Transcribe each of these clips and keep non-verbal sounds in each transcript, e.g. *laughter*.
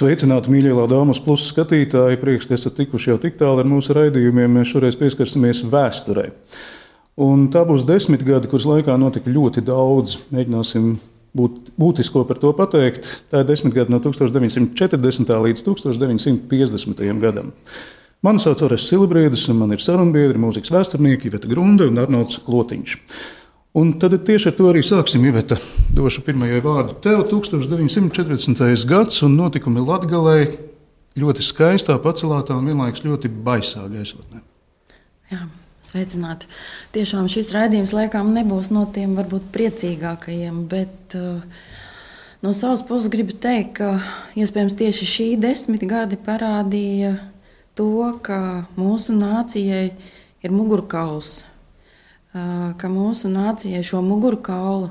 Sveicināti, mīļie Latvijas plus skatītāji! Prieks, ka esat tikuši jau tik tālu ar mūsu raidījumiem. Mēs šoreiz pieskarsimies vēsturē. Un tā būs desmit gadi, kuras laikā notika ļoti daudz. Mēģināsim būt būtisko par to pateikt. Tā ir desmit gadi no 1940. līdz 1950. gadam. Mani sauc Oresks Silbrīdis, un man ir sarunbiedri, mūzikas vēsturnieki Iveta Grunde un Arnolds Klotiņš. Un tad tieši ar to arī sāksim. Iveta, došu pirmajai vārdu tev. 1940. gads un notikumi Latvijā ļoti skaistā, pacelātā un vienlaikus ļoti baisā gaisotnē. Jā. Sveicināti. Tiešām šis raidījums laikam nebūs no tiem varbūt priecīgākajiem, bet uh, no savas puses gribu teikt, ka iespējams tieši šī desmit gadi parādīja to, ka mūsu nācijai ir mugurkauls, ka mūsu nācijai šo mugurkaulu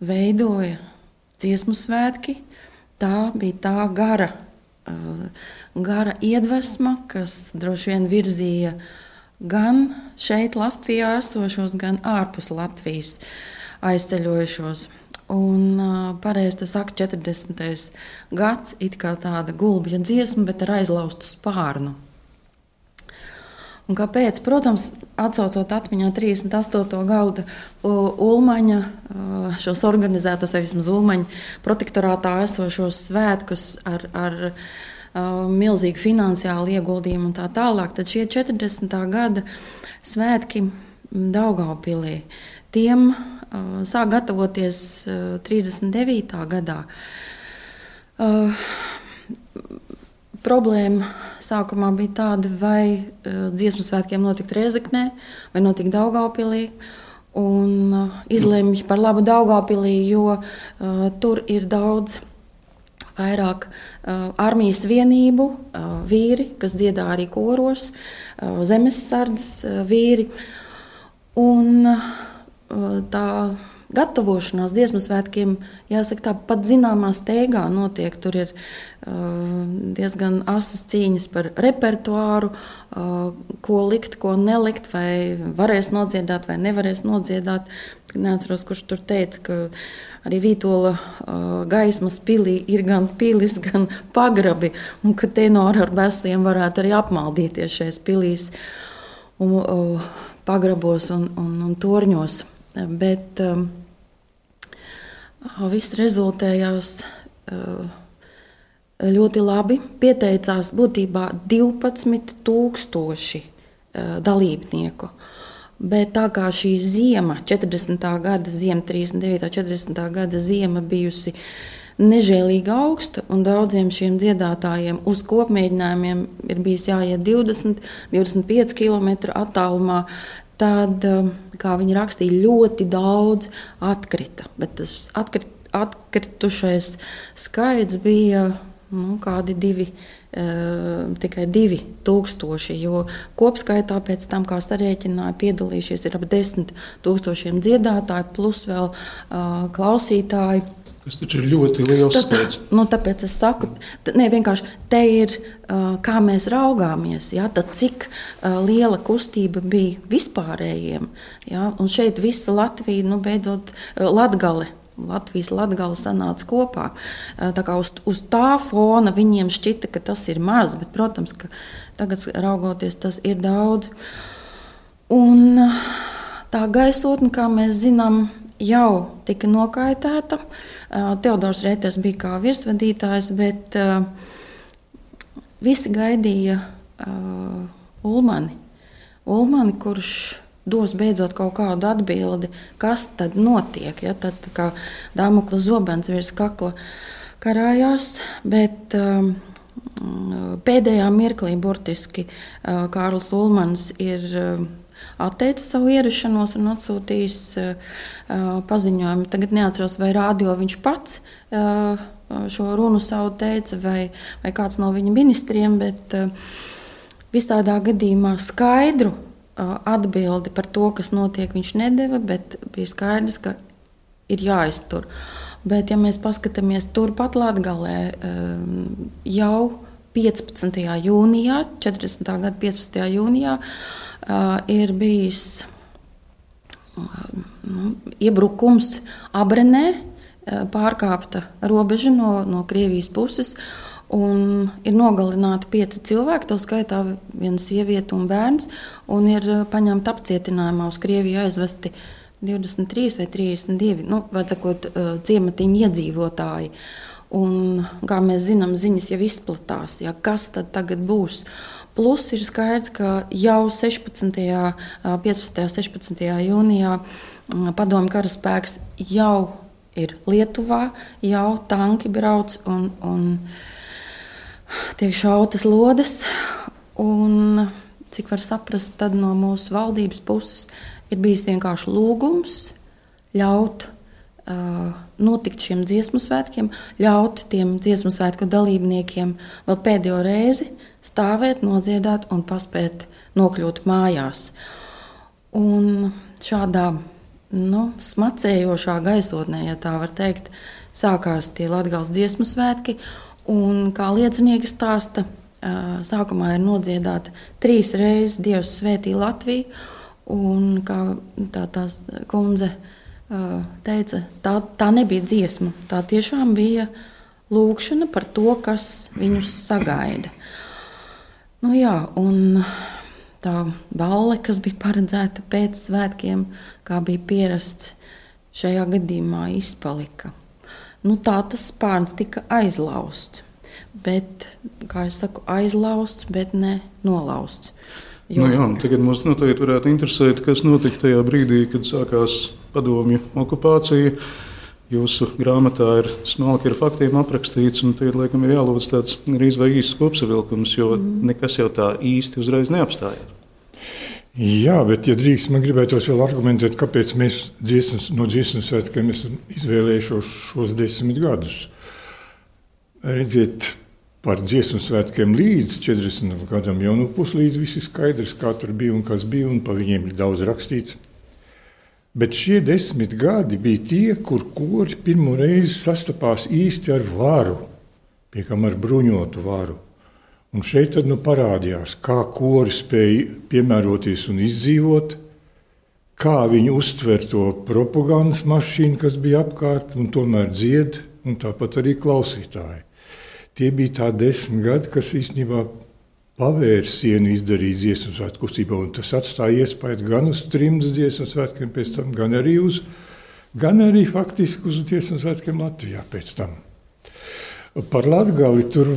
veidoja dziesmu svētki. Tā bija tā gara, gara iedvesma, kas droši vien virzīja gan šeit, Latvijā esošos, gan ārpus Latvijas aizceļojušos. Un pareizi tas saka, 40. gads ir kā tāda gulbja dziesma, bet ar aizlaustu spārnu. Un kāpēc? Protams, atcaucot atmiņā 38. gada Ulmaņa, šos organizētos, vai vismaz Ulmaņa protektorātā esošos svētkus ar, ar milzīgu finansiālu ieguldījumu un tā tālāk, tad šie 40. gada svētki Daugaupilī, tiem sāk gatavoties 39. gadā. Problēma sākumā bija tāda, vai uh, dziesmu svētkiem notikt Rezeknē vai notikt Daugaupilī. Un uh, izlemj par labu Daugaupilī, jo uh, tur ir daudz vairāk uh, armijas vienību, uh, vīri, kas dziedā arī koros, uh, zemesardzes uh, vīri. Un, uh, tā gatavošanās dziesmu svētkiem, jāsaka, tā pat zināmā steigā notiek. Tur ir uh, diezgan asas cīņas par repertuāru, uh, ko likt, ko nelikt, vai varēs nodziedāt, vai nevarēs nodziedāt. Neatceros, kurš tur teica, ka arī Vītola uh, gaismas pilī ir gan pilis, gan pagrabi, un ka tenori ar besiem varētu arī apmaldīties šajās pilīs, un, uh, pagrabos un, un, un torņos. Bet um, Viss rezultējās ļoti labi. Pieteicās būtībā 12,000 dalībnieku. Bet tā kā šī zima, 40. gada zima, 39. un 40. gada zima bijusi nežēlīgi augsta, un daudziem šiem dziedātājiem uz kopmēģinājumiem ir bijis jāiet 20, 25 km attālumā, tad, um, kā viņi rakstīja, ļoti daudz atkrita. Bet tas atkrit, atkritušais skaits bija nu, kādi divi. Uh, tikai 2000, jo kopskaitā pēc tam, kā sarēķināja, piedalījušies ir ap 10 tūkstošiem dziedātāju, plus vēl uh, klausītāju. Tas taču ir ļoti liels skaits. Nu, tāpēc es saku, ne, vienkārši te ir, kā mēs raugāmies, ja, tad cik liela kustība bija vispārējiem. Ja, un šeit visa Latvija, nu, beidzot, Latgale. Latvijas latgala sanāca kopā. Tā kā uz, uz tā fona viņiem šķita, ka tas ir maz, bet, protams, ka tagad raugoties, tas ir daudz. Un tā gaisotne, kā mēs zinām, jau tika nokaitēta. Teodors Reiters bija kā virsvadītājs, bet visi gaidīja Ulmani. Ulmani, kurš dos beidzot kaut kādu atbildi, kas tad notiek. Ja, tāds tā kā Dāmokla zobens virs kakla karājās, bet um, pēdējā mirklī burtiski uh, Kārlis Ulmans ir. Uh, atteicis savu ierašanos un atsūtījis uh, paziņojumu. Tagad neatceros, vai rādio viņš pats uh, šo runu savu teica, vai, vai kāds no viņa ministriem, bet uh, visādā gadījumā skaidru atbildi par to, kas notiek, viņš nedeva, bet bija skaidrs, ka ir jāiztur. Bet, ja mēs paskatāmies turpat Latvijā, jau 15. jūnijā, 40. gada 15. jūnijā, uh, ir bijis nu, iebrukums Abrenē, pārkāpta robeža no, no Krievijas puses. Un ir nogalināti pieci cilvēki, to skaitā viena sieviete un bērns, un ir paņemti apcietinājumā uz Krieviju aizvesti 23 vai 32, nu, vai sakot, ciematiņu iedzīvotāji. Un, kā mēs zinām, ziņas jau izplatās, ja, kas tad būs. Plus ir skaidrs, ka jau 16. 15. un 16. jūnijā padomju karaspēks jau ir Lietuvā, jau tanki brauc un, un tiek šautas lodes. Un, cik var saprast, tad no mūsu valdības puses ir bijis vienkārši lūgums ļaut notikt šiem dziesmu svētkiem, ļaut tiem dziesmu svētku dalībniekiem vēl pēdējo reizi stāvēt, nodziedāt un paspēt nokļūt mājās. Un šādā nu, smacējošā gaisotnē, ja tā var teikt, sākās tie Latvijas dziesmu svētki. Un, kā liecinieki stāsta, sākumā ir nodziedāta trīs reizes Dievs svētī Latviju. Un, kā tā tās kundze teica, tā, tā nebija dziesma. Tā tiešām bija lūkšana par to, kas viņus sagaida. Nu, jā, un tā balle, kas bija paredzēta pēc svētkiem, kā bija pierasts, šajā gadījumā izpalika nu, tā tas spārns tika aizlausts. Bet, kā jau saku, aizlausts, bet ne nolausts. Jo... Nu jā, tagad mums noteikti varētu interesēt, kas notika tajā brīdī, kad sākās padomju okupācija. Jūsu grāmatā ir smalki ar faktiem aprakstīts, un tagad, laikam, ir jālūdz tāds arī īsts kopsavilkums, jo mm. nekas jau tā īsti uzreiz neapstājās. Jā, bet, ja drīkst, man gribētos vēl argumentēt, kāpēc mēs dziesmas, no dziesmu svētkiem esam izvēlējušies šos desmit gadus. Redziet, par dziesmu svētkiem līdz 40 gadam jau nu puslīdz viss ir skaidrs, kā tur bija un kas bija, un par viņiem ir daudz rakstīts. Bet šie desmit gadi bija tie, kur kori pirmo reizi sastapās īsti ar varu, piekam ar bruņotu varu. Un šeit tad nu parādījās, kā kori spēja piemēroties un izdzīvot, kā viņi uztver to propagandas mašīnu, kas bija apkārt, un tomēr dzied, un tāpat arī klausītāji. Tie bija tā desmit gadi, kas īstenībā pavērsienu izdarīja dziesmu svētku kustībā, un tas atstāja iespēju gan uz trimdas dziesmu svētkiem pēc tam, gan arī uz, gan arī faktiski uz dziesmu svētkiem Latvijā pēc tam. Par Latviju tur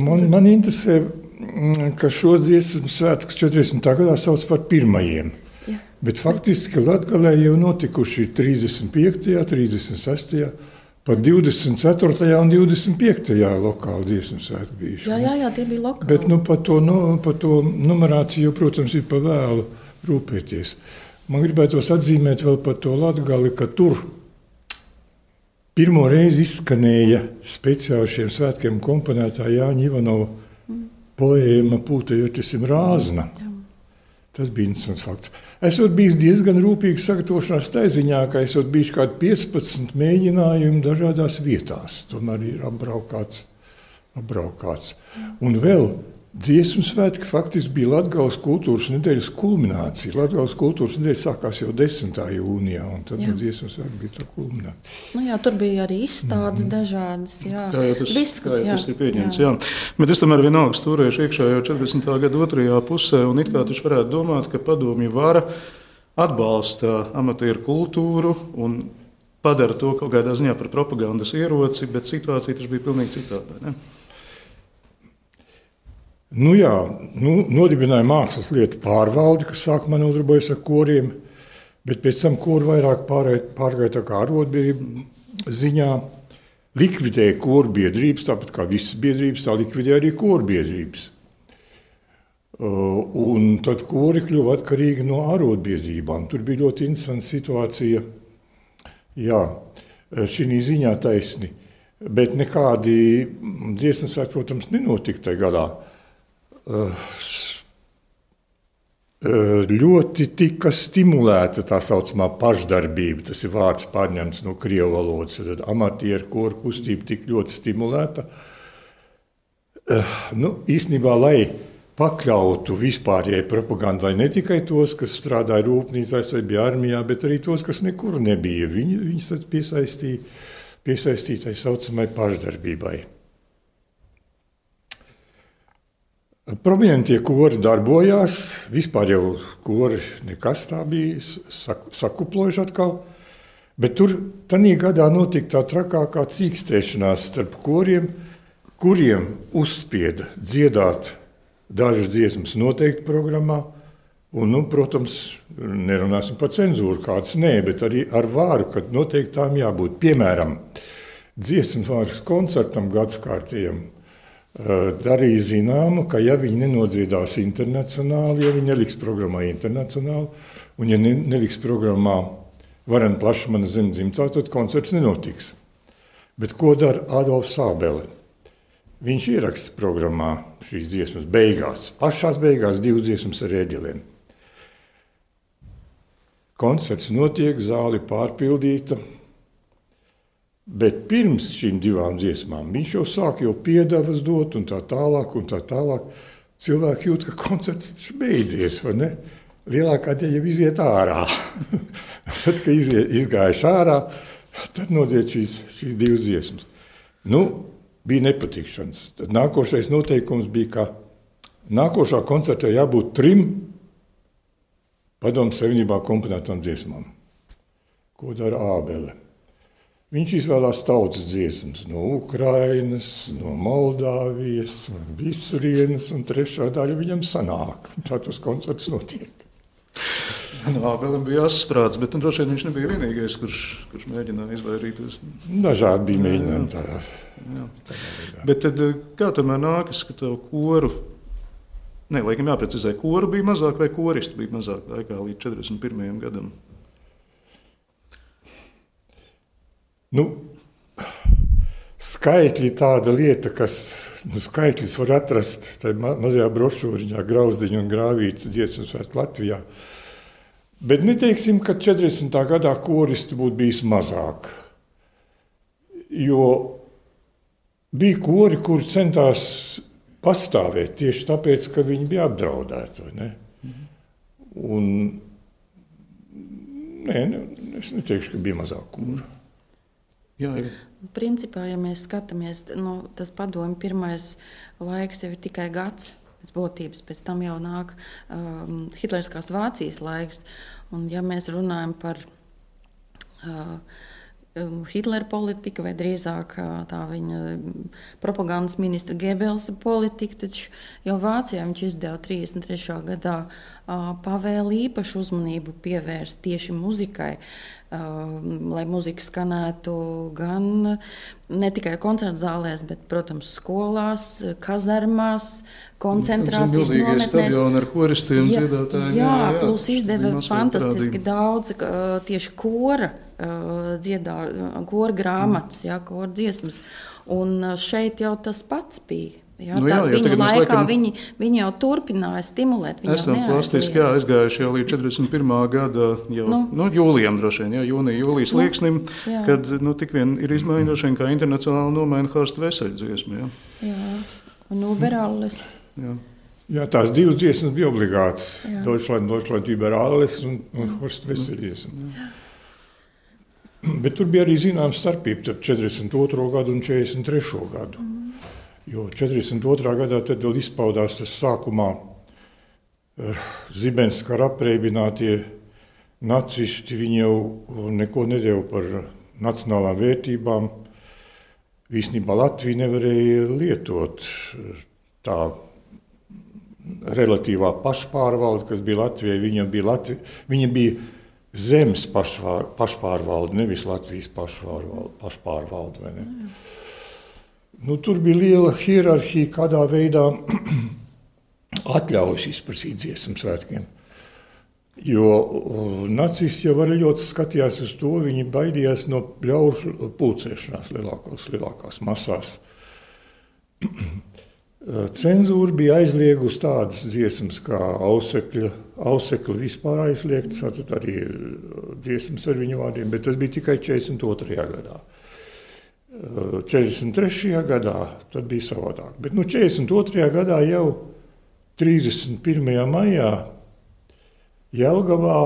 man, man interesē, mm, ka šos dziesmu svētkus 40. gadā sauc par pirmajiem. Ja. Bet faktiski Latvijā jau notikuši 35., 36., pat 24. un 25. lokāli dziesmu svētki bijuši. Jā, jā, jā, tie bija lokāli. Bet nu, par to, nu, par to numerāciju, protams, ir pa vēlu rūpēties. Man gribētos atzīmēt vēl par to Latviju, ka tur ir Pirmo reizi izskanēja speciāli šiem svētkiem komponētā Jāņa Ivanova poēma Pūtajoķisim rāzna. Tas bija interesants fakts. Esot bijis diezgan rūpīgs sagatavošanās tā ziņā, ka esot bijis kādi 15 mēģinājumi dažādās vietās. Tomēr ir apbraukāts. apbraukāts. Un vēl Dziesmu svētki faktiski bija Latvijas kultūras nedēļas kulminācija. Latvijas kultūras nedēļa sākās jau 10. jūnijā, un tad nu, dziesmu svētki bija tā kulminācija. Nu jā, tur bija arī izstādes mm dažādas. Jā, kā jau tas, Viss, kā jau jā, tas ir pieņemts. Jā. Jā. Bet es tomēr vienalga turēšu iekšā jau 40. gada otrajā pusē, un it kā taču varētu domāt, ka padomju vara atbalsta amatieru kultūru un padara to kaut kādā ziņā par propagandas ieroci, bet situācija taču bija pilnīgi citāda. Nu, jā, nu, nodibināja mākslas lietu pārvaldi, kas sākumā nodarbojas ar koriem, bet pēc tam kori vairāk pārgāja kā arotbiedrība ziņā. Likvidēja koru biedrības, tāpat kā visas biedrības, tā likvidēja arī koru biedrības. Un tad kori kļuva atkarīgi no arotbiedrībām. Tur bija ļoti interesanta situācija. Jā, šī ziņā taisni. Bet nekādi dziesmu svētki, protams, nenotika tajā gadā. Ļoti tika stimulēta tā saucamā pašdarbība. Tas ir vārds pārņemts no krievu valodas. Tad amatieru koru kustība tika ļoti stimulēta. Nu, īstenībā, lai pakļautu vispārējai propagandai ne tikai tos, kas strādāja rūpnīcās vai bija armijā, bet arī tos, kas nekur nebija. Viņi, viņus piesaistīja, piesaistīja tā saucamai pašdarbībai. Prominentie kori darbojās, vispār jau kori nekas tā bija sakuplojuši atkal. Bet tur tajā gadā notika tā trakākā cīkstēšanās starp koriem, kuriem uzspieda dziedāt dažas dziesmas noteikti programmā. Un, nu, protams, nerunāsim par cenzūru, kāds nē, bet arī ar vāru, ka noteikti tām jābūt. Piemēram, dziesmu vārds koncertam gadskārtējam darīja zināmu, ka ja viņi nenodziedās internacionāli, ja viņi neliks programmā internacionāli, un ja ne, neliks programmā varena plaša mana zemes dzimtā, tad koncerts nenotiks. Bet ko dara Adolfs Sābele? Viņš ieraksta programmā šīs dziesmas beigās, pašās beigās divas dziesmas ar rēģeliem. Koncerts notiek, zāle pārpildīta, Bet pirms šīm divām dziesmām viņš jau sāk jau piedāvāt dot, un tā tālāk, un tā tālāk. Cilvēki jūt, ka koncerts ir beidzies, vai ne? Lielākā daļa jau iziet ārā. *laughs* tad, kad iziet, izgājuši ārā, tad notiek šīs, šīs divas dziesmas. Nu, bija nepatikšanas. Tad nākošais noteikums bija, ka nākošā koncertā jābūt trim padomu savienībā komponētām dziesmām. Ko dara Ābele? Viņš izvēlās tautas dziesmas no Ukrainas, no Moldāvijas, no Visurienes, un trešā daļa viņam sanāk. Tā tas koncerts notiek. No Ābelim bija jāsasprāts, bet nu, droši vien viņš nebija vienīgais, kurš, kurš mēģināja izvairīties. Dažādi bija mēģinājumi tādā. Jā. Bet tad, eh, kā tomēr nākas, ka tev koru, ne, laikam jāprecizē, koru bija mazāk vai koristu bija mazāk laikā līdz 41. gadam? Nu, skaitļi tāda lieta, kas nu, skaitļus var atrast tajā ma mazajā brošūriņā, grauzdiņu un grāvītas dziesmu svētku Latvijā. Bet neteiksim, ka 40. gadā koristu būtu bijis mazāk. Jo bija kori, kuri centās pastāvēt tieši tāpēc, ka viņi bija apdraudēti. Ne? Un, nē, ne, es neteikšu, ka bija mazāk kūru. Jā, jā. Principā, ja mēs skatāmies, nu, tas padomju pirmais laiks jau ir tikai gads. Pēc būtības, pēc tam jau nāk um, Hitleriskās Vācijas laiks. Un, ja mēs runājam par uh, um, Hitlera politika, vai drīzāk uh, tā viņa propagandas ministra Gebelsa politika, tad jau Vācijā viņš izdeva 33. gadā uh, pavēli īpašu uzmanību pievērst tieši muzikai. Uh, lai mūzika skanētu gan ne tikai koncertu zālēs, bet, protams, skolās, kazarmās, koncentrācijas nometnēs. Stadioni ar koristiem jā, dziedātājiem. Jā, jā, jā, plus izdeva fantastiski daudz tieši kora dziedā, kora grāmatas, jā, kora dziesmas. Un šeit jau tas pats bija. Jā, nu, jā, jā, viņu laikā laikam, viņi, viņi jau turpināja stimulēt. Viņi esam plastiski jā, aizgājuši jau līdz 41. gada jau, nu, nu, jūlijam, droši vien, jā, jūnija, jūlijas nu, lieksnim, jā. kad nu, tik vien ir izmaiņoši, kā internacionāli nomaina Horsta Veseļa dziesmu. Jā, jā. un Uberālis. Jā. Jā, tās divas dziesmas bija obligātas. Deutschland, Deutschland, Liberālis un, un Horsta Veseļa dziesma. Bet tur bija arī zināma starpība starp 42. gadu un 43. gadu. Mm. Jo 42. gadā tad vēl izpaudās tas sākumā eh, zibens kara apreibinātie nacisti. Viņi jau neko nedēļu par nacionālām vērtībām. Īsnībā Latvija nevarēja lietot eh, tā relatīvā pašpārvalde, kas bija Latvijai. Viņa bija, Latvi, viņa bija zemes pašvār, pašpārvalde, nevis Latvijas pašpārvalde. pašpārvalde mm. Nu, tur bija liela hierarhija, kādā veidā *clears throat* atļaujas izprasīt dziesmu svētkiem. Jo nacisti jau ļoti skatījās uz to, viņi baidījās no ļaužu pulcēšanās lielākās, lielākās masās. *clears throat* Cenzūra bija aizliegusi tādas dziesmas kā ausekļa, ausekļa vispār aizliegtas, tad arī dziesmas ar viņu vārdiem, bet tas bija tikai 42. gadā. 43. gadā tas bija savādāk. Bet nu, 42. gadā jau 31. maijā Jelgavā.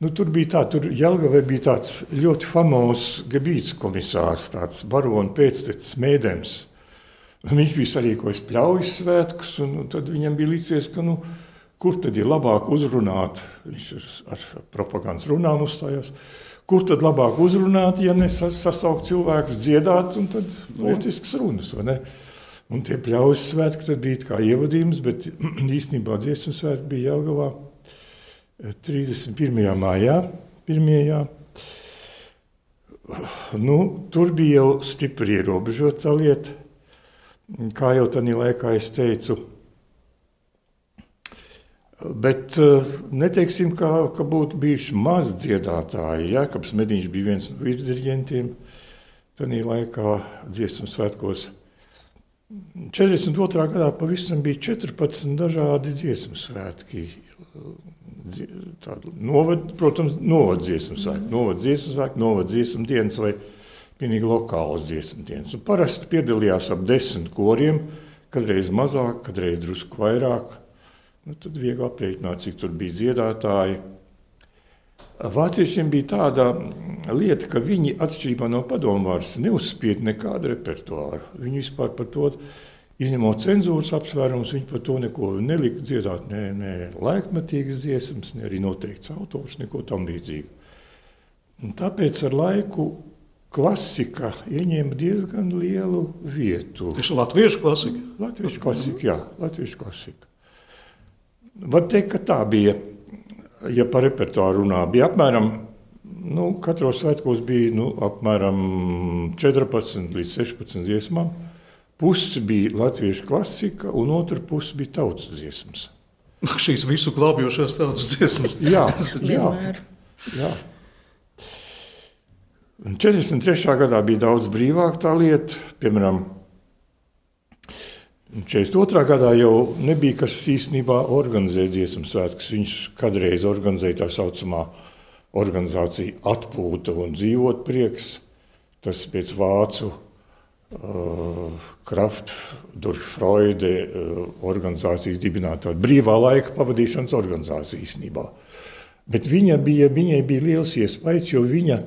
Nu, tur bija tā, tur Jelgavē bija tāds ļoti famozs gebīts komisārs, tāds barona pēctecis Mēdems. Viņš bija sarīkojis pļaujas svētkus, un, un tad viņam bija licies, ka nu, kur tad ir labāk uzrunāt, viņš ar, ar propagandas runām uzstājās, kur tad labāk uzrunāt, ja nesasaukt cilvēkus dziedāt, un tad politisks runas, vai ne? Un tie pļaujas svētki tad bija kā ievadījums, bet *clears throat* īstenībā dziesmu svētki bija Jelgavā 31. mājā, pirmajā. Nu, tur bija jau stipri ierobežota lieta. Kā jau tajā laikā es teicu, Bet neteiksim, ka, ka būtu bijuši maz dziedātāji. Jēkabs Mediņš bija viens no virsdirigentiem. Tajā laikā dziesmu svētkos 42. gadā pavisam bija 14 dažādi dziesmu svētki. Novad, protams, novada dziesmu svētki, novada dziesmu svētki, novada dziesmu dienas vai pilnīgi lokālas dziesmu dienas. Un parasti piedalījās ap desmit koriem, kadreiz mazāk, kadreiz drusku vairāk. Nu, tad viegli aprēķināt, cik tur bija dziedātāji. Vāciešiem bija tāda lieta, ka viņi, atšķirībā no padomvārs, neuzspied nekādu repertuāru. Viņi vispār par to, izņemot cenzūras apsvērumus, viņi par to neko nelika dziedāt, ne, ne laikmatīgas dziesmas, ne arī noteikts autors, neko tam līdzīgu. Un tāpēc ar laiku klasika ieņēma diezgan lielu vietu. Ir latviešu klasika? Latviešu klasika, jā, latviešu klasika. Var teikt, ka tā bija ja par repertuāru runā, bija apmēram, nu, katros svētkos bija nu, apmēram 14 līdz 16 dziesmām. Pusi bija latviešu klasika, un otra puse bija tautas dziesmas. *laughs* Šīs visu glābjošās tautas dziesmas. *laughs* jā, jā, jā. 43. gadā bija daudz brīvāk tā lieta, piemēram, 42. gadā jau nebija kas īstenībā organizēt dziesmu svētkus. Viņš kādreiz organizēja tā saucamā organizācija atpūta un dzīvot prieks. Tas pēc vācu uh, Kraft, Durfreude uh, organizācijas dibināta brīvā laika pavadīšanas organizācija īstenībā. Bet viņa bija, viņai bija liels iespējas, jo viņa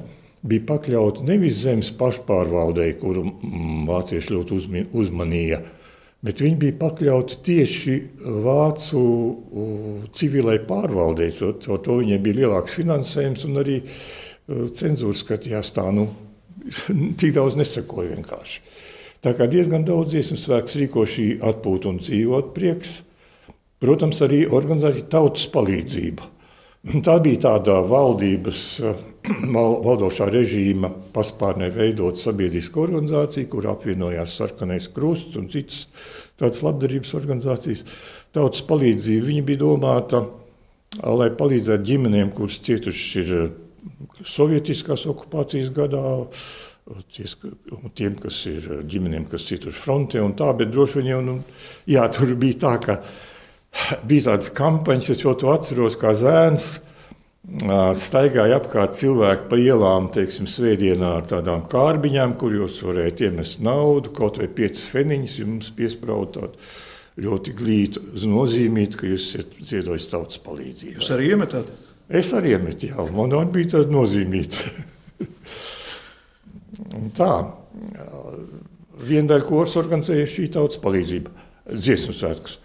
bija pakļauta nevis zemes pašpārvaldei, kuru mm, vācieši ļoti uzmanīja, Bet viņi bija pakļauti tieši vācu civilai pārvaldei. Caur to viņiem bija lielāks finansējums un arī cenzūra skatījās tā, nu, *laughs* tik daudz nesakoja vienkārši. Tā kā diezgan daudz dziesmu svēks rīko šī atpūta un dzīvot prieks. Protams, arī organizēta tautas palīdzība. Tā bija tāda valdības, valdošā režīma paspārnē veidot sabiedriska organizācija, kur apvienojās sarkanais krusts un citas tādas labdarības organizācijas. Tautas palīdzība viņa bija domāta, lai palīdzētu ģimenēm, kuras cietušas ir sovietiskās okupācijas gadā, tiem, kas ir ģimenēm, kas cietuši frontē un tā, bet droši vien jau, nu, jā, tur bija tā, ka bija tādas kampaņas, es jau to atceros kā zēns. Staigāja apkārt cilvēki pa ielām, teiksim, svētdienā ar tādām kārbiņām, kur jūs varējāt iemest naudu, kaut vai piecas feniņas, jums piesprāut tādu ļoti glītu nozīmītu, ka jūs esat ziedojis tautas palīdzību. Jūs arī iemetāt? Es arī iemetu, jā, man bija tāda nozīmīta. *laughs* tā, viena daļa kurs organizēja šī tautas palīdzība, dziesmu svētkus.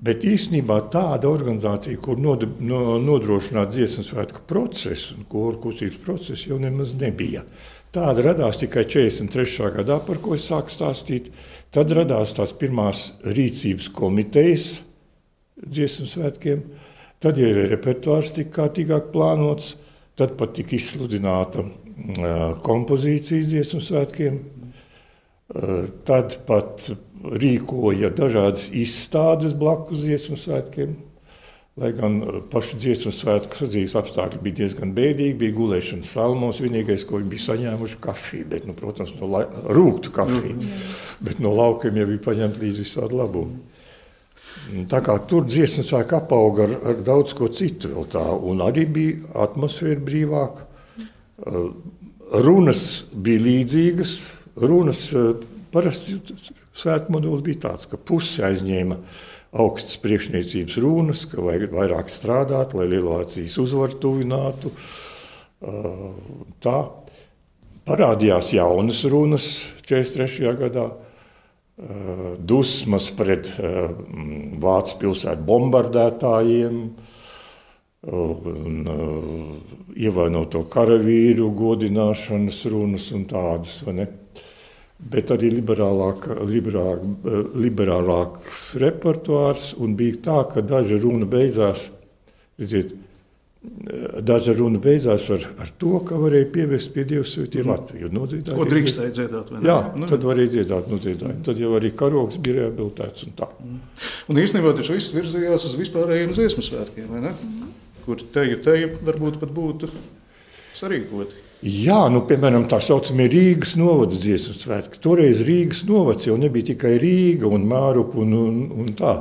Bet īstenībā tāda organizācija, kur nodrošinātu dziesmu svētku procesu un kuru kustības procesu, jau nemaz nebija. Tāda radās tikai 43. gadā, par ko es sāku stāstīt. Tad radās tās pirmās rīcības komitejas dziesmu svētkiem. Tad ir repertuārs tika kārtīgāk plānots, tad pat tika izsludināta uh, kompozīcijas dziesmu svētkiem. Tad pat rīkoja dažādas izstādes blakus dziesmu svētkiem. Lai gan uh, pašu dziesmu svētku sadzīves apstākļi bija diezgan bēdīgi, bija gulēšana salmos. Vienīgais, ko viņi bija saņēmuši, kafiju, bet, nu, protams, no la... rūktu kafiju. Mm. Bet no laukiem jau bija paņemta līdzi visādi labumi. Tā kā tur dziesmu svētku apauga ar, ar daudz ko citu vēl tā, un arī bija atmosfēra brīvāka. Uh, runas bija līdzīgas, runas uh, Parasti svētku modulis bija tāds, ka pusi aizņēma augstas priekšniecības runas, ka vajag vairāk strādāt, lai Lielvācijas uzvaru tuvinātu. Tā parādījās jaunas runas 43. gadā. dusmas pret Vācijas pilsētu bombardētājiem, ievainoto karavīru godināšanas runas un tādas. Bet arī liberālāk, liberālāk, liberālāks repertuārs, un bija tā, ka daža runa beidzās, redziet, Daža runa beidzās ar, ar to, ka varēja pievest pie Dieva svētī Latviju. Nodziedāja, Ko drīkstēja dziedāt? Jā, nu, tad varēja dziedāt nodziedājumu. Tad jau arī karogs bija rehabilitēts un tā. Mm. Un īstenībā tas viss virzījās uz vispārējiem dziesmu svētkiem, vai ne? Kur teju, teju varbūt pat būtu sarīkoti. Jā, nu, piemēram, tā saucamie Rīgas novada dziesmu svētki. Toreiz Rīgas novads jau nebija tikai Rīga un Mārupa un, un, un tā.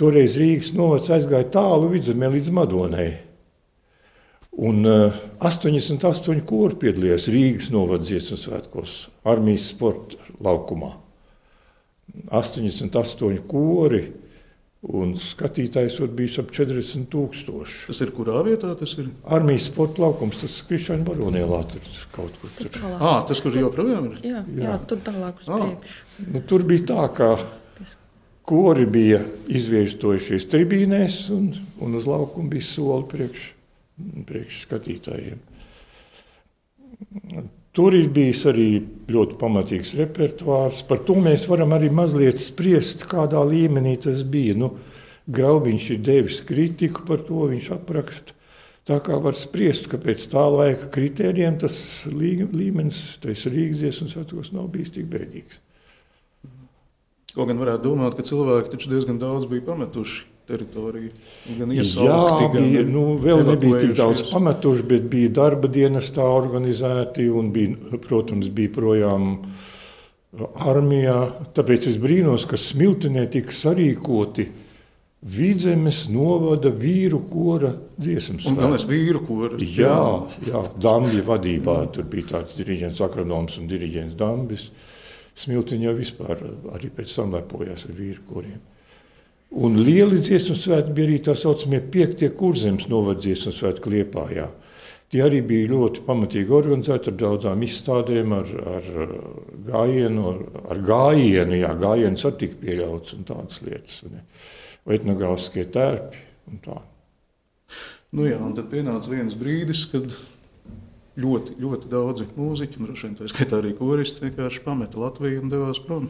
Toreiz Rīgas novads aizgāja tālu vidzemē līdz Madonai. Un uh, 88 kori piedalījās Rīgas novada dziesmu svētkos, armijas sporta laukumā. 88 kori, un skatītājs bija ap 40 tūkstoši. Tas ir kurā vietā tas ir? Armijas sporta laukums, tas ir Krišāņa Baronielā, tur kaut kur tur. tur ah, tas, kur joprojām ir? Jā, jā. jā tur tālāk uz ah. priekšu. Nu, tur bija tā, ka kori bija izviestojušies tribīnēs, un, un uz laukuma bija soli priekšā priekšskatītājiem. Tur ir bijis arī ļoti pamatīgs repertuārs. Par to mēs varam arī mazliet spriest, kādā līmenī tas bija. Nu, Graubiņš ir devis kritiku par to, viņš apraksta. Tā kā var spriest, ka pēc tā laika kritērijiem tas līmenis, tas Rīgas dziesmas svētkos nav bijis tik bēdīgs. Ko gan varētu domāt, ka cilvēki taču diezgan daudz bija pametuši teritoriju. Gan iesaukti, Jā, bija, gan nu, vēl nebija tik daudz pametuši, bet bija darba dienas tā organizēti un, bija, protams, bija projām armijā. Tāpēc es brīnos, ka smiltenē tika sarīkoti Vidzemes novada vīru kora dziesmas. Un es vīru kora. Jā, jā Dambja vadībā. Tur bija tāds diriģents Akranoms un diriģents Dambis. Smiltiņā vispār arī pēc tam lepojās ar vīru koriem. Un lieli dziesmu svētki bija arī tā saucamie piektie kurzemes novadziesmu svētki Liepājā. Tie arī bija ļoti pamatīgi organizēti ar daudzām izstādēm, ar, ar gājienu, ar gājienu, jā, gājiens arī tika pieļauts un tādas lietas, vai etnogrāfiskie tērpi un tā. Nu jā, un tad pienāca viens brīdis, kad ļoti, ļoti daudzi mūziķi, un droši vien tā skaitā arī koristi, vienkārši pameta Latviju un devās prom.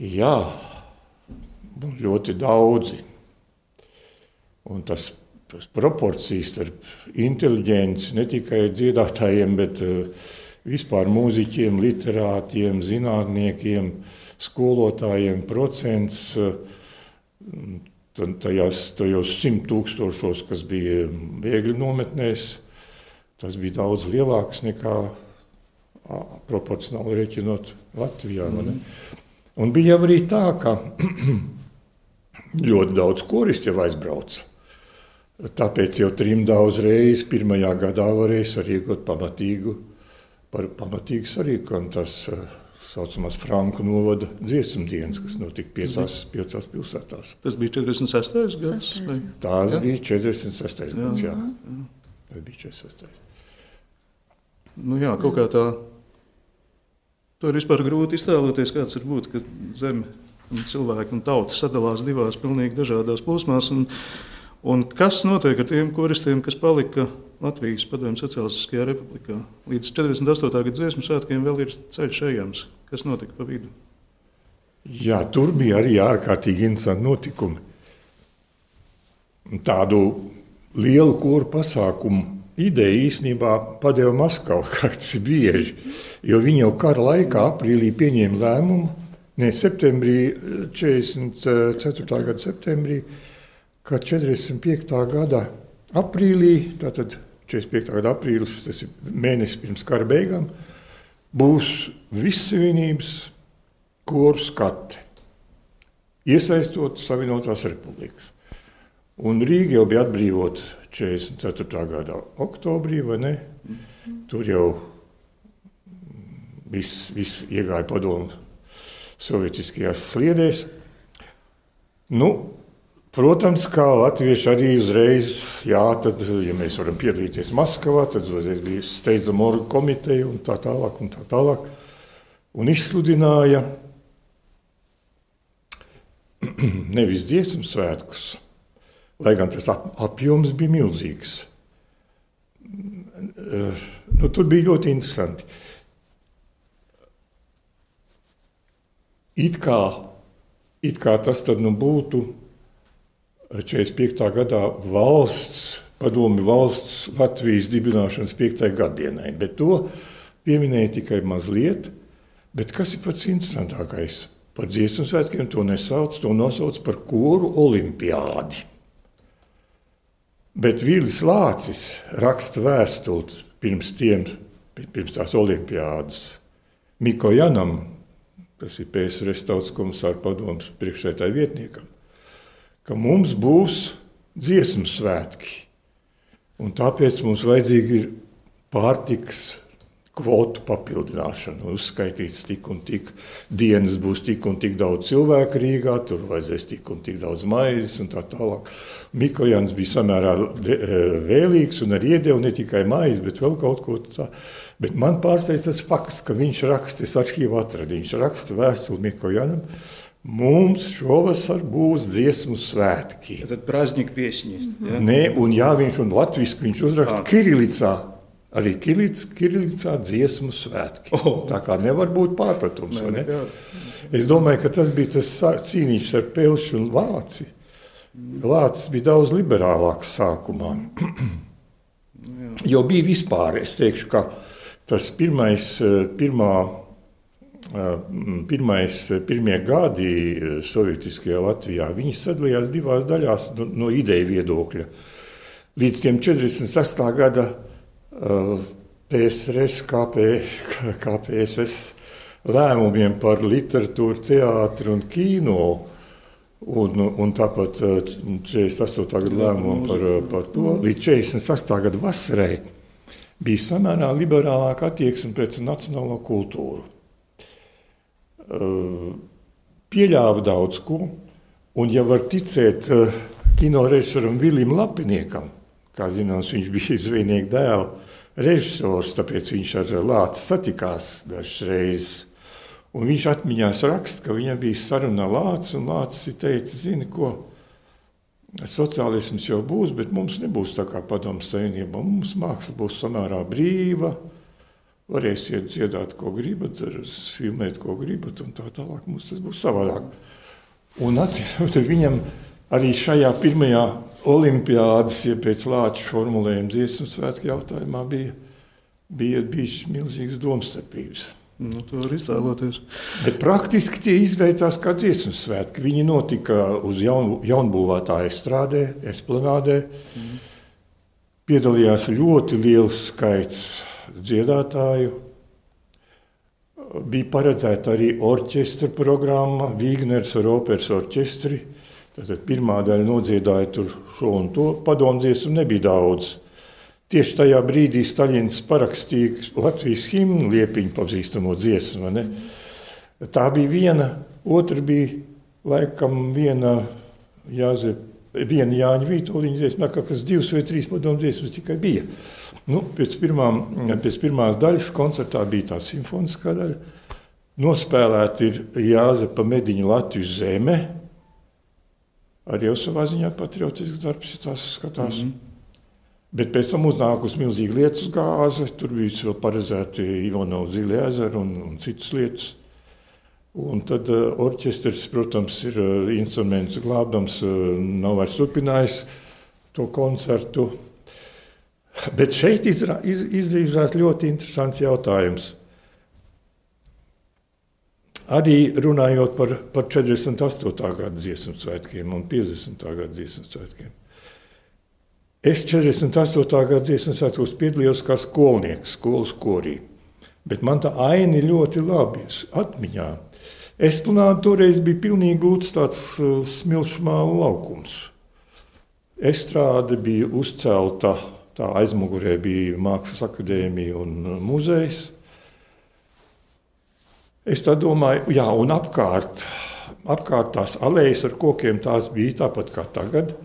Jā, ļoti daudzi. Un tas, tas proporcijas starp inteliģenci ne tikai dziedātājiem, bet uh, vispār mūziķiem, literātiem, zinātniekiem, skolotājiem procents uh, tajās, tajos simt tūkstošos, kas bija viegli nometnēs, tas bija daudz lielāks nekā proporcionāli rēķinot Latvijā. Mm. Un bija arī tā, ka *clears throat* ļoti daudz koristu jau aizbrauca. Tāpēc jau trimdā uzreiz pirmajā gadā varēja sarīkot pamatīgu, par pamatīgu sarīkojumu. Tas uh, saucamās Franku novada dziesmu dienas, kas notika piecās, piecās pilsētās. Tas bija 46. gads? Tās jā? bija 46. gads, jā. jā. Tas bija 46. Nu jā, kaut kā tā, to ir vispār grūti iztēloties, kāds ir būt, kad zeme un cilvēki un tauta sadalās divās pilnīgi dažādās plūsmās. Un, un kas notiek ar tiem koristiem, kas palika Latvijas Padomju Socialistiskajā republikā? Līdz 48. gada dziesmu svētkiem vēl ir ceļš ejams. Kas notika pa vidu? Jā, tur bija arī ārkārtīgi interesanti notikumi. Tādu lielu koru pasākumu ideja īstenībā padeva Maskavu, *laughs* kā tas ir bieži. Jo viņi jau kara laikā, aprīlī, pieņēma lēmumu ne, septembrī, 44. gada septembrī, kad 45. gada aprīlī, tātad 45. gada aprīlis, tas ir mēnesis pirms kara beigām, būs vissavienības koru skati, iesaistot Savienotās republikas. Un Rīga jau bija atbrīvota 44. gada oktobrī, vai ne? Tur jau viss vis iegāja padomu sovietiskajās sliedēs. Nu, protams, kā latvieši arī uzreiz, jā, tad, ja mēs varam piedalīties Maskavā, tad uzreiz bija steidzama orgu komiteja un tā tālāk un tā tālāk. un izsludināja *clears throat* nevis dziesmu svētkus, lai gan tas apjoms bija milzīgs. Nu, tur bija ļoti interesanti. It kā, it kā tas nu būtu 45. gadā valsts, padomi valsts Latvijas dibināšanas 5. gadienai, bet to pieminēja tikai mazliet. Bet kas ir pats interesantākais? Par dziesmu svētkiem to nesauc, to nosauc par koru olimpiādi. Bet Vīlis Lācis raksta vēstuli pirms, tiem, pirms tās olimpiādas Miko Kas ir PSRS tautas komisāra padomus priekšsētāja vietniekam, ka mums būs dziesmu svētki. Un tāpēc mums vajadzīgi ir pārtiks kvotu papildināšanu. Uzskaitīts tik un tik dienas, būs tik un tik daudz cilvēku Rīgā, tur vajadzēs tik un tik daudz maizes un tā tālāk. Mikojans bija samērā e, vēlīgs un arī iedeva ne tikai maizes, bet vēl kaut ko tādu. Bet man pārsteidz tas fakts, ka viņš raksta, es arhīvu atradu, viņš raksta vēstuli Mikojanam. Mums šovasar būs dziesmu svētki. Tad prazdņika piesņīs. Ja? Nē, un jā, viņš un latviski viņš uzraksta Kirilicā arī Kirillicā dziesmu svētki. Oh. Tā kā nevar būt pārpratums. Ne, ne? Es domāju, ka tas bija tas cīņš ar Pelšu un Lāci. Lācis bija daudz liberālāks sākumā. jo bija vispār, es teikšu, ka tas pirmais, pirmā, pirmais, pirmie gadi sovietiskajā Latvijā, viņi sadalījās divās daļās no, no ideju viedokļa. Līdz 48. gada PSRS, KP, KPSS lēmumiem par literatūru, teātri un kino. Un, un tāpat 48. gada lēmumu par, par to līdz 48. gada vasarai bija samērā liberālāka attieksme pret nacionālo kultūru. Pieļāva daudz ko, un, ja var ticēt kino režisoram Vilim Lapiniekam, kā zināms, viņš bija zvejnieka dēls, režisors, tāpēc viņš ar Lācu satikās dažas reizes. Un viņš atmiņās raksta, ka viņam bija saruna ar Lācu, un Lācis teica, zini, ko sociālisms jau būs, bet mums nebūs tā kā padomu savienībā. Mums māksla būs samērā brīva, varēsiet dziedāt, ko gribat, filmēt, ko gribat, un tā tālāk mums tas būs savādāk. Un atcīmot, viņam arī šajā pirmajā olimpiādas, ja pēc lāča formulējuma dziesmu svētku jautājumā bija, bija bijis milzīgas domstarpības. Nu, to var iztēloties. Bet praktiski tie izveidās kā dziesmu svētki. Viņi notika uz jaun, jaunbūvētā estrādē, esplanādē. Mm. Piedalījās ļoti liels skaits dziedātāju. Bija paredzēta arī orķestra programma, Vīgners ar operas orķestri. Tātad pirmā daļa nodziedāja tur šo un to. Padomdziesmu nebija daudz. Tieši tajā brīdī Staļins parakstīja Latvijas himnu liepiņu pazīstamo dziesmu. Ne? Tā bija viena, otra bija laikam viena Jāzepa. Viena Jāņa Vitoļņa dziesma, kas divas vai trīs padomu dziesmas tikai bija. Nu, pēc, pirmām, pēc pirmās daļas koncertā bija tā simfoniskā daļa. Nospēlēta ir Jāzepa Mediņa Latvijas zeme, arī jau savā ziņā patriotisks darbs, ja tās skatās. Mm -hmm. Bet pēc tam uznākusi milzīga lietus gāze, tur bija vēl paredzēti Ivanovs Zilē ezeru un, un citas lietas. Un tad uh, orķestris, protams, ir uh, instruments glābdams, uh, nav vairs turpinājis to koncertu. Bet šeit izrā, iz, izrīzās ļoti interesants jautājums. Arī runājot par, par 48. gada dziesmu svētkiem un 50. gada dziesmu svētkiem. Es 48. gada dziesmu svētkos piedalījos kā skolnieks, skolas korī. Bet man tā aina ļoti labi atmiņā. Esplanāda toreiz bija pilnīgi gluds tāds uh, smilšu mālu laukums. Estrāde bija uzcelta, tā aizmugurē bija Mākslas akadēmija un uh, muzejs. Es tā domāju, jā, un apkārt, apkārt tās alejas ar kokiem tās bija tāpat kā tagad.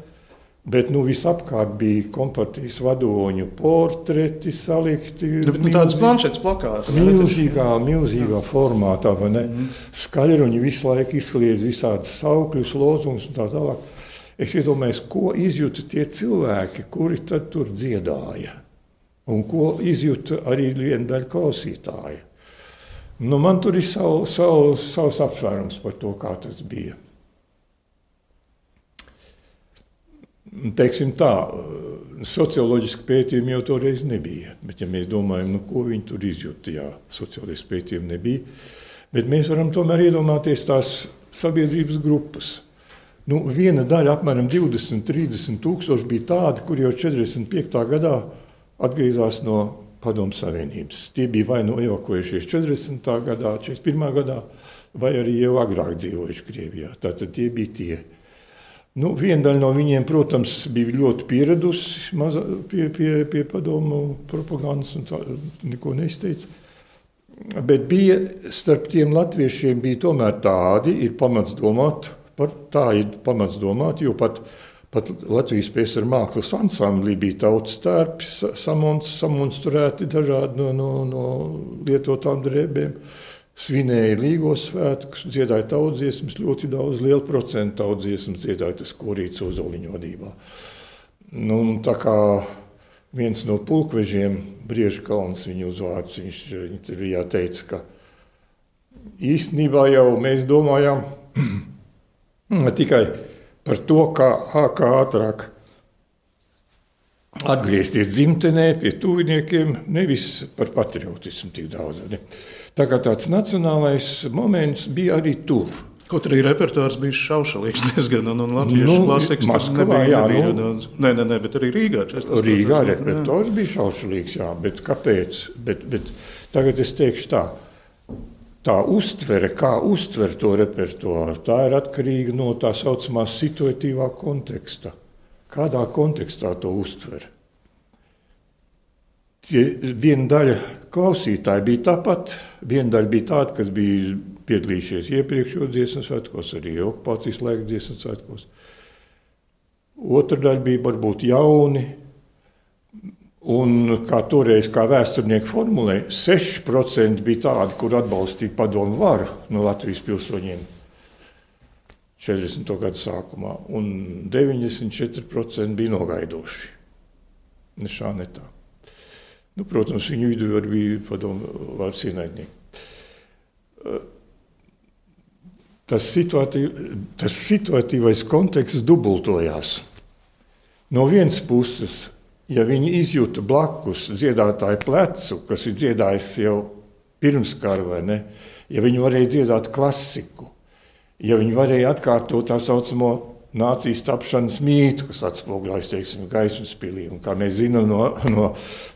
Bet nu, visapkārt bija kompartijas vadoņu portreti salikti. Nu, nu, tādas planšetes plakāta. Milzīgā, milzīgā formātā. Mm -hmm. Skaļruņi visu laiku izkliedz visādus saukļus, lozungus un tā tālāk. Es iedomājos, ko izjūta tie cilvēki, kuri tur dziedāja. Un ko izjūta arī viena daļa klausītāja. Nu, man tur ir savu, savu, savs apsvērums par to, kā tas bija. Teiksim tā, socioloģiski pētījumi jau toreiz nebija. Bet, ja mēs domājam, nu, ko viņi tur izjūta, jā, socioloģiski pētījumi nebija. Bet mēs varam tomēr iedomāties tās sabiedrības grupas. Nu, viena daļa, apmēram 20, 30 tūkstoši, bija tādi, kuri jau 45. gadā atgriezās no Padomu Savienības. Tie bija vai nu evakuējušies 40. gadā, 41. gadā, vai arī jau agrāk dzīvojuši Krievijā. Tātad tie bija tie. Nu, viena daļa no viņiem, protams, bija ļoti pieradusi maza, pie, pie, pie padomu propagandas un tā, neko neizteica. Bet bija starp tiem latviešiem bija tomēr tādi, ir pamats domāt, par tā ir pamats domāt, jo pat, pat Latvijas PSR mākslas ansamblī bija tautas tērpi samonstrēti dažādi no, no, no lietotām drēbēm. Uh, svinēja Līgos svētkus, dziedāja tautsdziesmas, ļoti daudz, lielu procentu tautsdziesmas dziedāja tas korīts Ozoliņu vadībā. Nu, tā kā viens no pulkvežiem, Briežkalns, viņa uzvārds, viņš intervijā teica, ka īstenībā jau mēs domājām *clears throat* tikai par to, kā, kā ātrāk atgriezties dzimtenē pie tuviniekiem, nevis par patriotismu tik daudz. Ne? Tā kā tāds nacionālais moments bija arī tur. Kaut arī repertuārs bija šaušalīgs diezgan, un, un latviešu Nu, klasikas Maskavā, nebija, jā, nebija nu. daudz. Nē, nē, nē, bet arī Rīgā. 48. Rīgā repertuārs bija šaušalīgs, jā, bet kāpēc? Bet, bet tagad es teikšu tā. Tā uztvere, kā uztver to repertuāru, tā ir atkarīga no tā saucamā situatīvā konteksta. Kādā kontekstā to uztver? Viena daļa klausītāji bija tāpat. Viena daļa bija tāda, kas bija piedalījušies iepriekšējos dziesmu svētkos, arī okupācijas laika dziesmu svētkos. Otra daļa bija varbūt jauni. Un kā toreiz, kā vēsturnieki formulēja, 6% bija tādi, kur atbalstīja padomu varu no Latvijas pilsoņiem 40. gadu sākumā, un 94% bija nogaidoši. Ne šā, ne tā. Nu, protams, viņu vidū arī bija padomu vārds ienaidnieki. Tas, situatīv, tas situatīvais konteksts dubultojās. No vienas puses, ja viņi izjūta blakus dziedātāju plecu, kas ir dziedājis jau pirms kara, vai ne, ja viņi varēja dziedāt klasiku, ja viņi varēja atkārtot tā saucamo nācijas tapšanas mītu, kas atspoguļojas teiksim, gaismas pilī. Un, kā mēs zinām no, no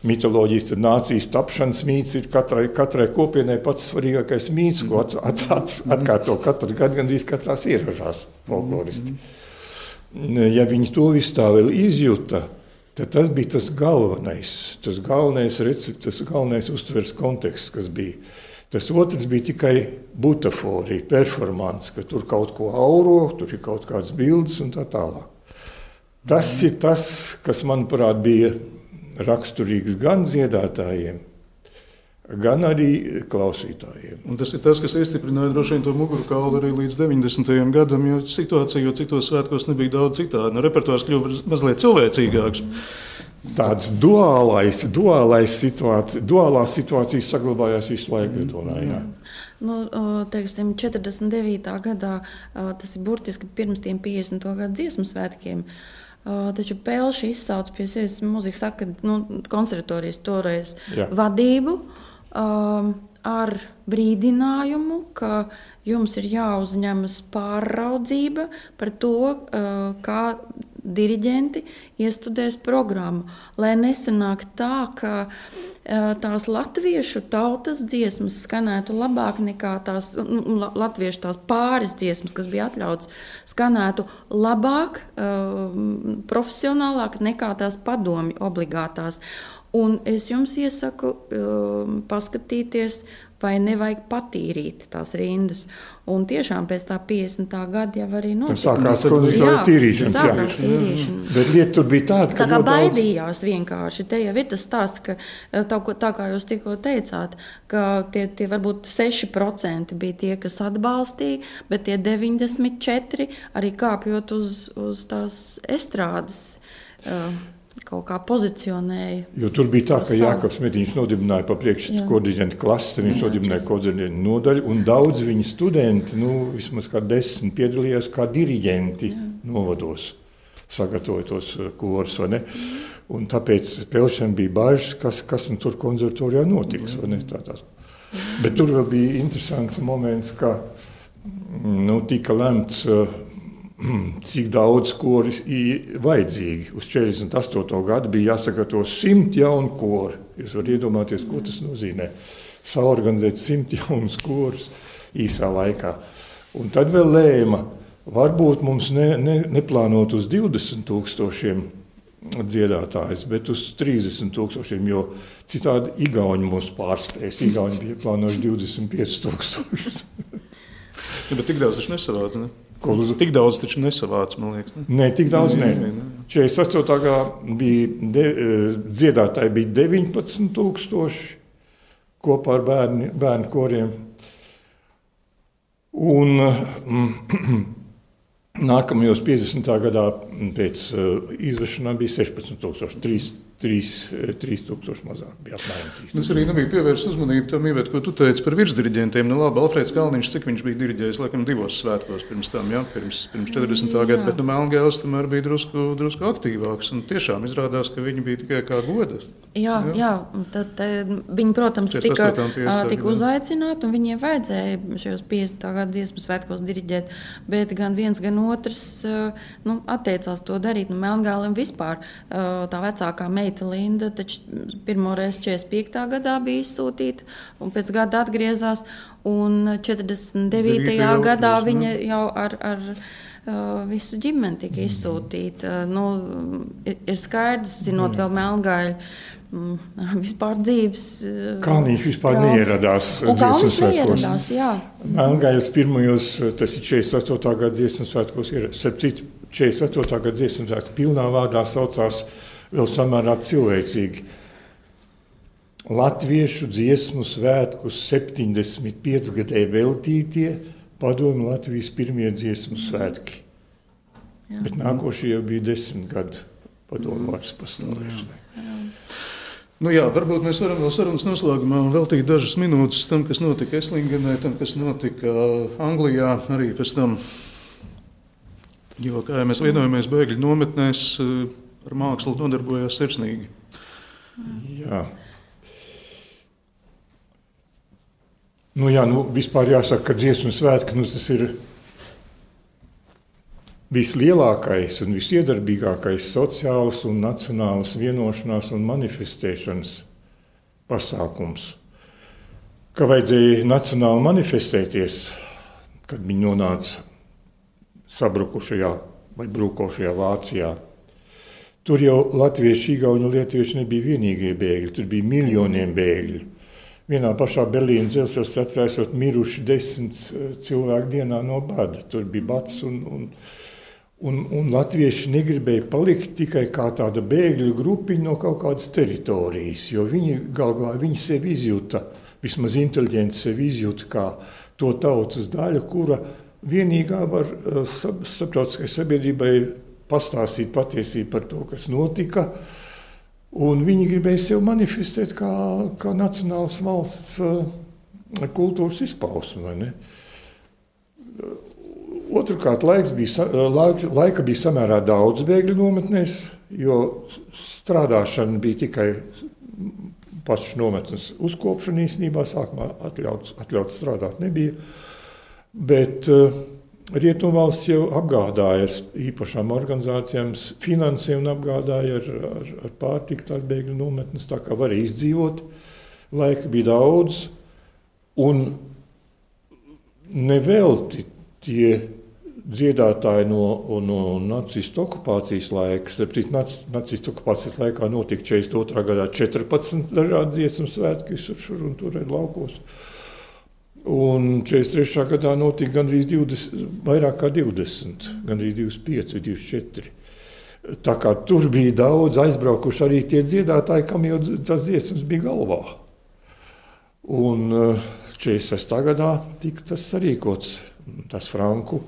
mitoloģijas, tad nācijas tapšanas mīts ir katrai, katrai kopienai pats svarīgākais mīts, ko at, at, at, atkārto katru gadu gandrīz katrās ieražās folkloristi. Ja viņi to visu tā vēl izjuta, tad tas bija tas galvenais, tas galvenais recepts, tas galvenais uztveres konteksts, kas bija. Tas otrs bija tikai butaforija, performance, ka tur kaut ko auro, tur ir kaut kādas bildes un tā tālāk. Tas ir tas, kas, manuprāt, bija raksturīgs gan dziedātājiem, gan arī klausītājiem. Un tas ir tas, kas iestiprināja droši vien to mugurkaulu arī līdz 90. gadam, jo situācija jau citos svētkos nebija daudz citāda. Nu, repertuārs kļuva mazliet cilvēcīgāks. Tāds duālais, duālais situācija, duālā situācija saglabājās visu laiku. Domāju, jā. Nu, teiksim, 49. gadā tas ir burtiski pirms tiem 50. gadu dziesmu svētkiem. Taču Pēlši izsauca pie sevis mūzikas akad- nu, konservatorijas toreiz Jā. vadību um, ar brīdinājumu, ka jums ir jāuzņemas pāraudzība par to, uh, kā diriģenti iestudēs programmu. Lai nesanāk tā, ka uh, tās latviešu tautas dziesmas skanētu labāk nekā tās la- latviešu tās pāris dziesmas, kas bija atļauts, skanētu labāk, uh, profesionālāk nekā tās padomi obligātās. Un es jums iesaku um, paskatīties vai nevajag patīrīt tās rindas. Un tiešām pēc tā 50. gada jau arī notika. Sākās konservatīva tīrīšana. Sākās tīrīšana. Bet lieta tur bija tāda, ka. Tā kā baidījās daudz... vienkārši. Te jau ir tas stāsts, ka eh, tā, tā kā jūs tikko teicāt, ka tie, tie varbūt 6% bija tie, kas atbalstīja, bet tie 94% arī kāpjot uz, uz tās estrādes. Uh, kaut kā pozicionēja. Jo tur bija tā, ka Jānis Mētiņš nodibināja pa priekšu koordinātu klasi, viņš Jā, nodibināja koordinātu nodaļu, un daudz viņa studenti, nu, vismaz kā desmit, piedalījās kā diriģenti Jā. novados, sagatavojot tos uh, kursus. Un tāpēc Pelšana bija bažas, kas, kas tur konservatorijā notiks. Tā, tā. Bet tur bija interesants moments, ka nu, tika lemts. Uh, *clears throat* cik daudz kori ir vajadzīgi. Uz 48. gadu bija jāsagatavo simt jaunu koru. Jūs varat iedomāties, ko tas nozīmē. Saorganizēt simt *laughs* jaunus korus īsā laikā. Un tad vēl lēma, varbūt mums ne, ne, neplānot uz 20 tūkstošiem dziedātājus, bet uz 30 tūkstošiem, jo citādi Igauni mūs pārspēs. Igauni bija plānojuši 25 tūkstošus. ja, *laughs* bet tik daudz taču nesavāc, ne? Koluzu. Tik daudz taču nesavāc, man liekas. Ne? Nē, tik daudz nē. nē. nē. 48. gadā bija de, eh, dziedātāji bija 19,000 kopā ar bērni, bērnu koriem. Un mm, *clears throat* nākamajos 50. gadā pēc uh, izvešanām bija 16,000. 3000 mazāk bija. Tas arī nebija pievērsts uzmanību tam, Ivet, ko tu teici par virsdiriģentiem. Nu, labi, Alfrēds Kalniņš, cik viņš bija diriģējis, laikam, divos svētkos pirms tam, ja? pirms, pirms 40. gada, bet nu, Melngēls tomēr bija drusku, drusku aktīvāks. Un tiešām izrādās, ka viņi bija tikai kā godas. Jā, jā. jā tad, viņi, protams, tika, tika uzaicināti, un viņiem vajadzēja šajos 50. gada dziesmu svētkos diriģēt, bet gan viens, gan otrs nu, atteicās to darīt. Nu, Melngēlim vispār tā vecākā meita meita Linda pirmo reizi 45. gadā bija izsūtīta, un pēc gada atgriezās. Un 49. Jau gadā atgriez, viņa jau ar, ar uh, visu ģimeni tika mm. izsūtīta. Nu, ir, ir skaidrs, zinot mm. vēl Melngāļu. Mm, *laughs* vispār dzīves. Kalniņš vispār trauks. neieradās. Kalniņš neieradās, jā. Melngājas pirmajos, tas ir 48. gada dziesmas svētkos, ir 48. gada dziesmas svētkos, pilnā vārdā saucās uh, vēl samērā cilvēcīgi. Latviešu dziesmu svētkus 75 gadē veltītie padomu Latvijas pirmie dziesmu svētki. Jā. Bet nākošie jau bija desmit gadi padomu vārds pastāvēšanai. Nu jā, varbūt mēs varam vēl sarunas noslēgumā veltīt dažas minūtes tam, kas notika Eslingenē, tam, kas notika Anglijā, arī pēc tam. Jo, kā jau mēs vienojamies bēgļu nometnēs, ar mākslu nodarbojās sirsnīgi. Jā. Nu, jā, nu, vispār jāsaka, ka dziesmu svētki nu, tas ir vislielākais un visiedarbīgākais sociāls un nacionāls vienošanās un manifestēšanas pasākums. Ka vajadzēja nacionāli manifestēties, kad viņi nonāca sabrukušajā vai brūkošajā Vācijā. Tur jau latvieši, igauni un lietuvieši nebija vienīgie bēgļi, tur bija miljoniem bēgļu. Vienā pašā Berlīnas dzelzceļa stacijā esot miruši desmit eh, cilvēku dienā no bada. Tur bija bats un, un, un, un latvieši negribēja palikt tikai kā tāda bēgļu grupiņa no kaut kādas teritorijas, jo viņi galvā viņi sevi izjūta, vismaz inteliģenti sevi izjūta kā to tautas daļa, kura vienīgā var eh, starptautiskai sabiedrībai pastāstīt patiesību par to, kas notika. Un viņi gribēja sevi manifestēt kā, kā nacionālas valsts uh, kultūras izpausme. Otrakārt, laiks bija, laiks, laika bija samērā daudz bēgļu nometnēs, jo strādāšana bija tikai pašas nometnes uzkopšana īstenībā. Sākumā atļauts, atļauts strādāt nebija. Bet uh, Rietumvalsts jau apgādājas īpašām organizācijām, finansēja un apgādāja ar, ar, ar pārtiku tās bēgļu nometnes, tā kā varēja izdzīvot. Laika bija daudz, un nevelti tie dziedātāji no, no nacistu okupācijas laika. Starpēc nacistu okupācijas laikā notika 42. gadā 14 dažādi dziesmu svētki visur šur un tur laukos. Un 43. gadā notika gandrīz 20, vairāk kā 20, gandrīz 25, 24. Tā kā tur bija daudz aizbraukuši arī tie dziedātāji, kam jau tas dziesmas bija galvā. Un 46. Eh, gadā tika tas sarīkots, tas Franku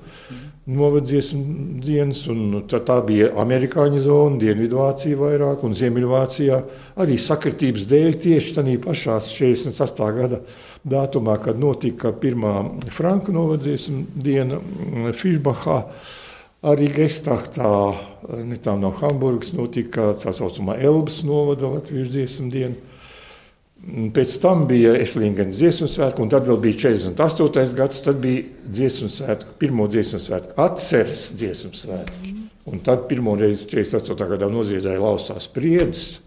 novadziesmu dienas, un tā bija amerikāņu zona, Dienvidvācija vairāk, un Ziemeļvācijā arī sakritības dēļ tieši tādā pašā 48. gada datumā, kad notika pirmā Franku novadziesmu diena Fišbahā, arī Gestachtā, netālu no Hamburgas, notika tā saucamā Elbas novada latviešu dziesmu diena. Pēc tam bija Eslīngas dziesmu svētki, un tad vēl bija 48. gads. Tad bija dziesmu svētki, pirmo dziesmu svētku, atceres dziesmu svētki. Un tad pirmo reizi 48. gadā noziedēja laustās priedes,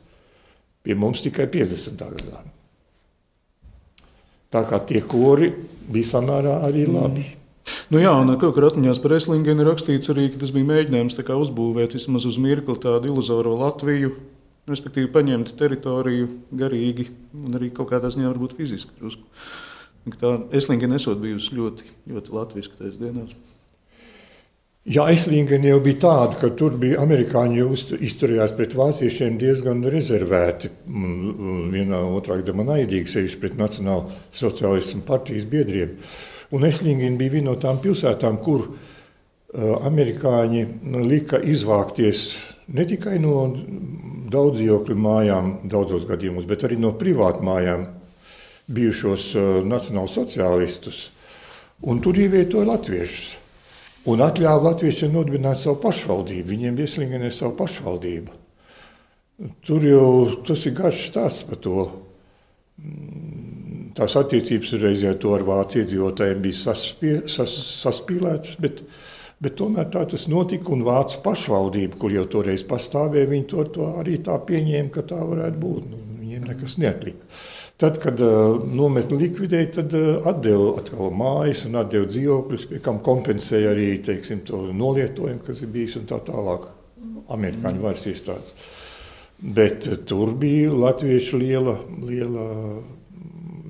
pie mums tikai 50. gadā. Tā kā tie kori bija samērā arī labi. Mm. Nu jā, un kaut kur atmiņās par Eslingenu rakstīts arī, ka tas bija mēģinājums uzbūvēt vismaz uz mirkli tādu iluzoro Latviju, respektīvi paņemt teritoriju garīgi un arī kaut kādā ziņā varbūt fiziski. Drusku. Tā Eslingena esot bijusi ļoti, ļoti latviska tajās dienās. Jā, Eslingena jau bija tāda, ka tur bija amerikāņi izturējās pret vāciešiem diezgan rezervēti. Vienā otrā gadījumā naidīgi sevišķi pret Nacionālo sociālismu partijas biedriem. Un Eslingena bija viena no tām pilsētām, kur uh, amerikāņi lika izvākties ne tikai no daudz dzīvokļu mājām, daudzos gadījumos, bet arī no privātu mājām bijušos uh, nacionālsociālistus. Un tur ievietoja latviešus. Un atļāva latviešiem nodibināt savu pašvaldību. Viņiem vieslīgenē savu pašvaldību. Tur jau tas ir garš stāsts par to. Mm, tās attiecības reizē ar vācu iedzīvotājiem bija saspie, sas, saspīlētas, bet Bet tomēr tā tas notika, un Vācu pašvaldība, kur jau toreiz pastāvēja, viņi to, to arī tā pieņēma, ka tā varētu būt. Nu, viņiem nekas neatlika. Tad, kad uh, nometni likvidēja, tad uh, atdeva atkal mājas un atdeva dzīvokļus, pie kam kompensēja arī teiksim, to nolietojumu, kas ir bijis un tā tālāk. Amerikāņu varas iestādes. Bet uh, tur bija latviešu liela, liela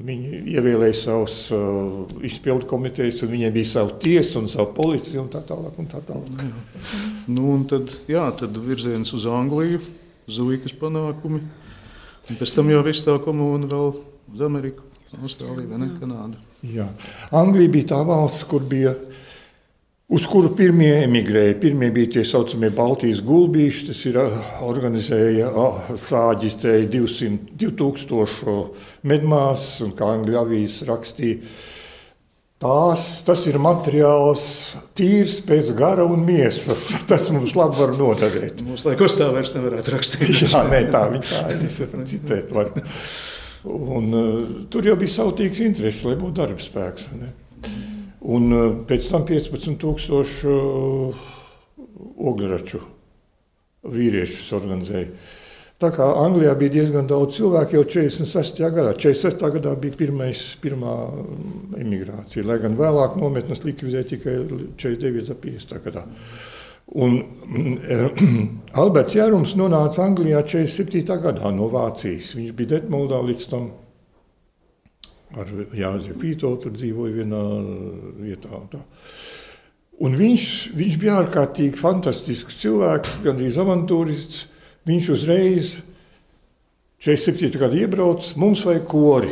Viņi ievēlēja savus uh, izpildu komitejas, un viņiem bija sava tiesa un sava policija un tā tālāk. Un tā tālāk. Jā. Nu, un tad, jā, tad virziens uz Angliju, Zuikas panākumi. Un pēc tam jau viss tā komūna vēl uz Ameriku, Austrāliju vai ne, Kanādu. Jā. Anglija bija tā valsts, kur bija uz kuru pirmie emigrēja. Pirmie bija tie saucamie Baltijas gulbīši, tas ir organizēja, sāģistēja 200, 2000 medmās, un kā angļu avīzes rakstīja, Tās, tas ir materiāls, tīrs pēc gara un miesas. *laughs* Tas mums labi var noderēt. Mums laikos tā vairs nevarētu rakstīt. *laughs* Jā, nē, tā viņa tā. Citēt var. Un, uh, tur jau bija sautīgs interesi, lai būtu darba spēks. Ne? Un eh, pēc tam 15,000 eh, ogļraču vīriešus organizēja. Tā kā Anglijā bija diezgan daudz cilvēku jau 46. gadā. 46. gadā bija pirmais, pirmā emigrācija, lai gan vēlāk nometnes likvidēja tikai 49. 50. gadā. Un, eh, *clears throat* Alberts Jārums nonāca Anglijā 47. gadā no Vācijas. Viņš bija Detmoldā līdz tam ar Jāzi Pīto, tur dzīvoja vienā vietā. Tā. un viņš, viņš bija ārkārtīgi fantastisks cilvēks, gandrīz avantūrists. Viņš uzreiz 47. gada iebrauc, mums vajag kori.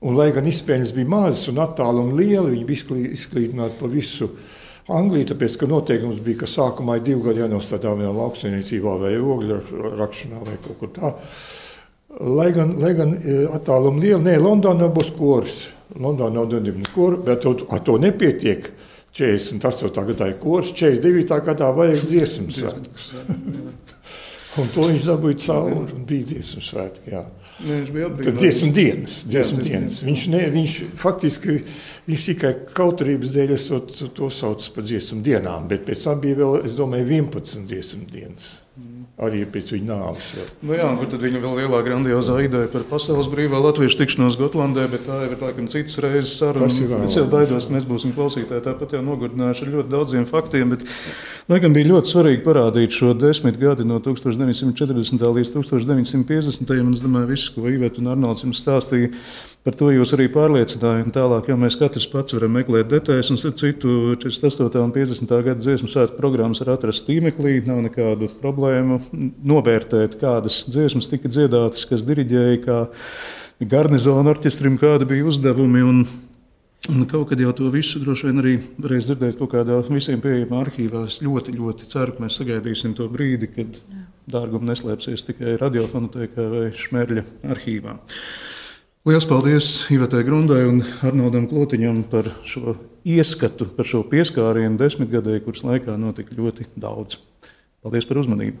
Un, lai gan izpējas bija mazas un attālumi lieli, viņi bija izklīdināti pa visu Angliju, tāpēc, ka noteikums bija, ka sākumā ir divi gadi jānostrādā vienā lauksaimniecībā vai ogļu rakšanā vai kaut kur tādā. Lai gan, lai gan e, attālumi lieli, nē, Londonā būs kurs. Londonā nav darbības kurs, bet to, ar to nepietiek. 48. gadā ir kurs, 49. gadā vajag dziesmu svētkus. *laughs* un to viņš dabūja cauri un bija dziesmu svētki. Jā. Ne, viņš bija apbrīnojis. Dziesmu dienas. Dziesmu jā, dienas. Viņš, ne, viņš faktiski viņš tikai kautrības dēļ esot, to sauc par dziesmu dienām, bet pēc tam bija vēl, es domāju, 11 dziesmu dienas. Arī pēc viņa nāves. Nu jā, tad viņa vēl lielā grandiozā ideja par pasaules brīvā latviešu tikšanos Gotlandē, bet tā jau ir laikam citas reizes saruna. Es jau baidos, ka mēs būsim klausītāji tāpat jau nogurdinājuši ar ļoti daudziem faktiem, bet Laikam bija ļoti svarīgi parādīt šo desmit gadi no 1940. līdz 1950. un es domāju, viss, ko Iveta un Arnolds jums stāstīja, par to jūs arī pārliecinājāt. Tālāk jau mēs katrs pats varam meklēt detaļas, un citu 48. un 50. gada dziesmu svētku programmas var atrast tīmeklī, nav nekādu problēmu novērtēt, kādas dziesmas tika dziedātas, kas diriģēja, kā garnizona orķestrim, kādi bija uzdevumi. Un, Un kaut kad jau to visu droši vien arī varēs dzirdēt kaut kādā visiem pieejamā arhīvā. Es ļoti, ļoti ceru, ka mēs sagaidīsim to brīdi, kad dārgums neslēpsies tikai radiofonotēkā vai šmerļa arhīvā. Lielas paldies Ivetai Grundai un Arnoldam Klotiņam par šo ieskatu, par šo pieskārienu desmitgadē, kuras laikā notika ļoti daudz. Paldies par uzmanību!